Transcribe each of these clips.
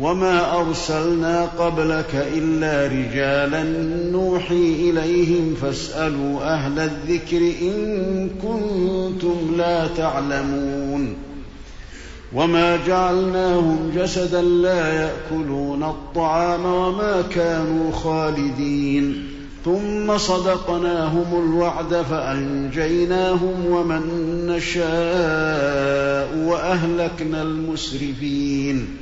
وما أرسلنا قبلك إلا رجالا نوحي إليهم فاسألوا أهل الذكر إن كنتم لا تعلمون وما جعلناهم جسدا لا يأكلون الطعام وما كانوا خالدين ثم صدقناهم الوعد فأنجيناهم ومن نشاء وأهلكنا المسرفين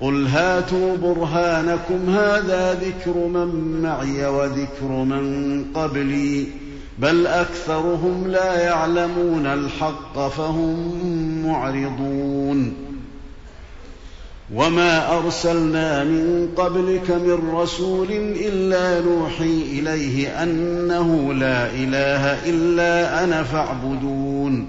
قل هاتوا برهانكم هذا ذكر من معي وذكر من قبلي بل أكثرهم لا يعلمون الحق فهم معرضون. وما أرسلنا من قبلك من رسول إلا نوحي إليه أنه لا إله إلا أنا فاعبدون.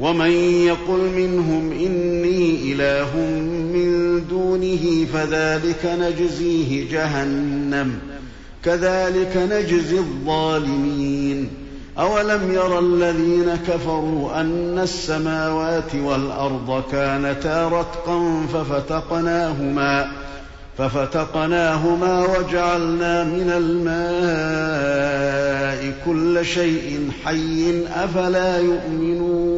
ومن يقل منهم إني إله من دونه فذلك نجزيه جهنم كذلك نجزي الظالمين أولم ير الذين كفروا أن السماوات والأرض كانتا رتقا ففتقناهما ففتقناهما وجعلنا من الماء كل شيء حي أفلا يؤمنون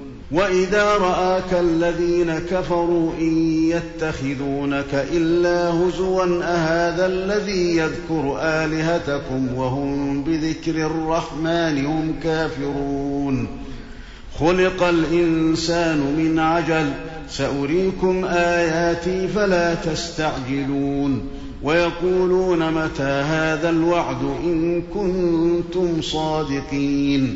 وإذا رآك الذين كفروا إن يتخذونك إلا هزوا أهذا الذي يذكر آلهتكم وهم بذكر الرحمن هم كافرون. خلق الإنسان من عجل. سأريكم آياتي فلا تستعجلون. ويقولون متى هذا الوعد إن كنتم صادقين.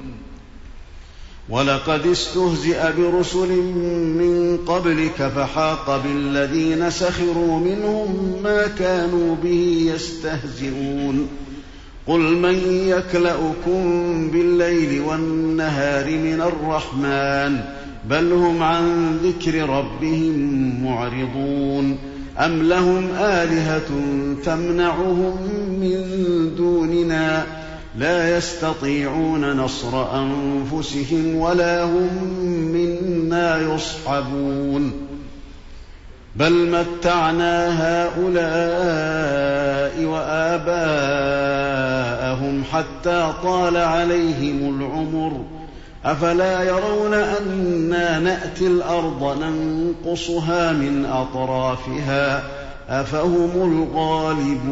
ولقد استهزئ برسل من قبلك فحاق بالذين سخروا منهم ما كانوا به يستهزئون. قل من يكلأكم بالليل والنهار من الرحمن؟ بل هم عن ذكر ربهم معرضون. أم لهم آلهة تمنعهم من دوننا؟ لا يستطيعون نصر أنفسهم ولا هم منا يصحبون. بل متعنا هؤلاء وآباءهم حتى طال عليهم العمر. أفلا يرون أنا نأتي الأرض ننقصها من أطرافها؟ أفهم الغالبون.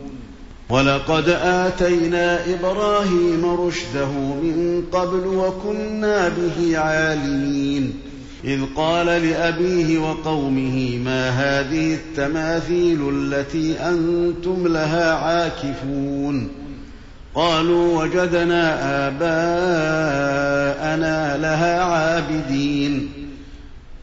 ولقد آتينا إبراهيم رشده من قبل وكنا به عالمين. إذ قال لأبيه وقومه ما هذه التماثيل التي أنتم لها عاكفون؟ قالوا وجدنا آباءنا لها عابدين.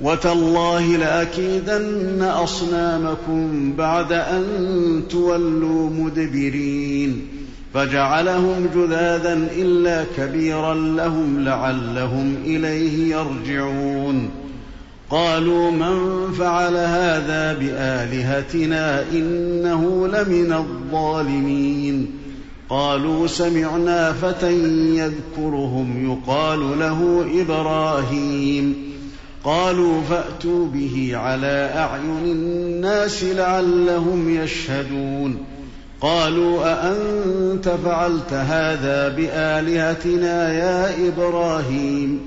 وتالله لأكيدن أصنامكم بعد أن تولوا مدبرين فجعلهم جذاذا إلا كبيرا لهم لعلهم إليه يرجعون قالوا من فعل هذا بآلهتنا إنه لمن الظالمين قالوا سمعنا فتى يذكرهم يقال له إبراهيم قالوا فأتوا به على أعين الناس لعلهم يشهدون. قالوا أأنت فعلت هذا بآلهتنا يا إبراهيم؟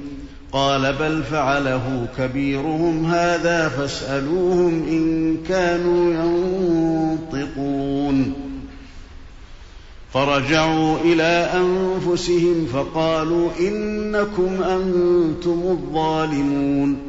قال بل فعله كبيرهم هذا فاسألوهم إن كانوا ينطقون. فرجعوا إلى أنفسهم فقالوا إنكم أنتم الظالمون.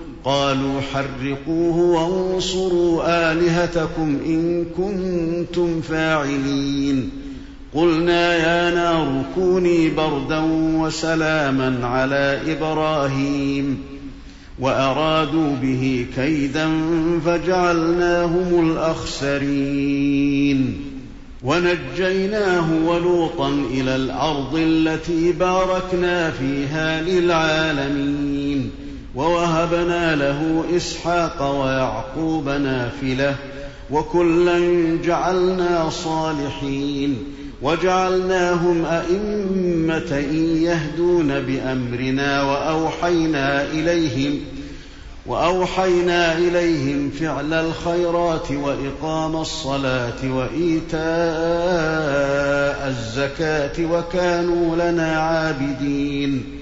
قالوا حرقوه وانصروا آلهتكم إن كنتم فاعلين. قلنا يا نار كوني بردا وسلاما على إبراهيم. وأرادوا به كيدا فجعلناهم الأخسرين. ونجيناه ولوطا إلى الأرض التي باركنا فيها للعالمين. ووهبنا له إسحاق ويعقوب نافلة وكلا جعلنا صالحين وجعلناهم أئمة يهدون بأمرنا وأوحينا إليهم وأوحينا إليهم فعل الخيرات وإقام الصلاة وإيتاء الزكاة وكانوا لنا عابدين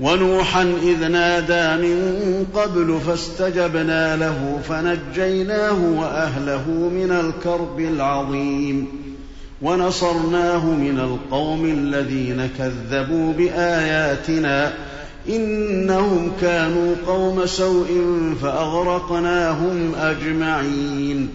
ونوحا إذ نادى من قبل فاستجبنا له فنجيناه وأهله من الكرب العظيم ونصرناه من القوم الذين كذبوا بآياتنا إنهم كانوا قوم سوء فأغرقناهم أجمعين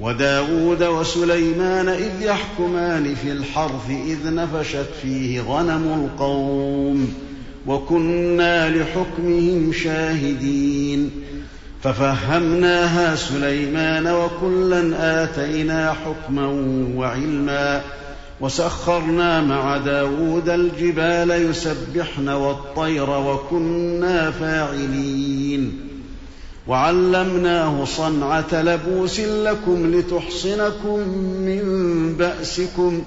وداود وسليمان إذ يحكمان في الحرث إذ نفشت فيه غنم القوم وكنا لحكمهم شاهدين ففهمناها سليمان وكلا آتينا حكما وعلما وسخرنا مع داود الجبال يسبحن والطير وكنا فاعلين وعلمناه صنعة لبوس لكم لتحصنكم من بأسكم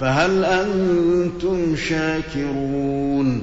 فهل أنتم شاكرون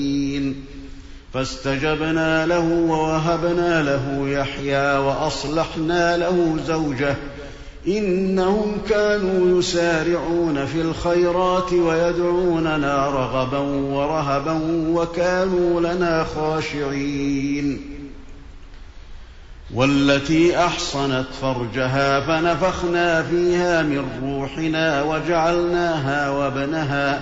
فاستجبنا له ووهبنا له يحيى وأصلحنا له زوجه. إنهم كانوا يسارعون في الخيرات ويدعوننا رغبا ورهبا وكانوا لنا خاشعين. والتي أحصنت فرجها فنفخنا فيها من روحنا وجعلناها وابنها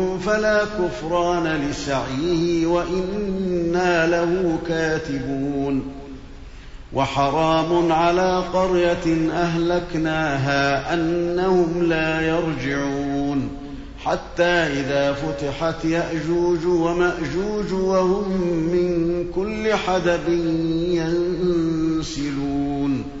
فلا كفران لسعيه وإنا له كاتبون. وحرام على قرية أهلكناها أنهم لا يرجعون. حتى إذا فتحت يأجوج ومأجوج وهم من كل حدب ينسلون.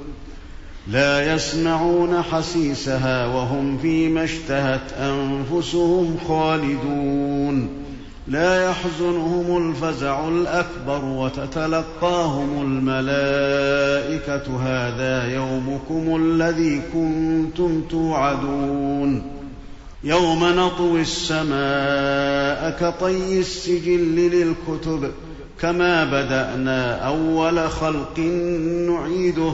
لا يسمعون حسيسها وهم فيما اشتهت أنفسهم خالدون. لا يحزنهم الفزع الأكبر وتتلقاهم الملائكة. هذا يومكم الذي كنتم توعدون. يوم نطوي السماء كطي السجل للكتب كما بدأنا أول خلق نعيده.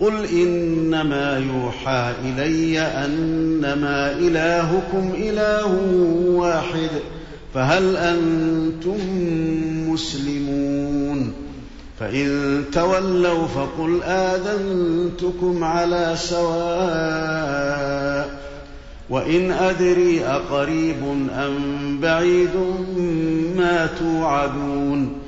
قل انما يوحى الي انما الهكم اله واحد فهل أنتم مسلمون فان تولوا فقل اذنتكم على سواء وان ادري اقريب ام بعيد ما توعدون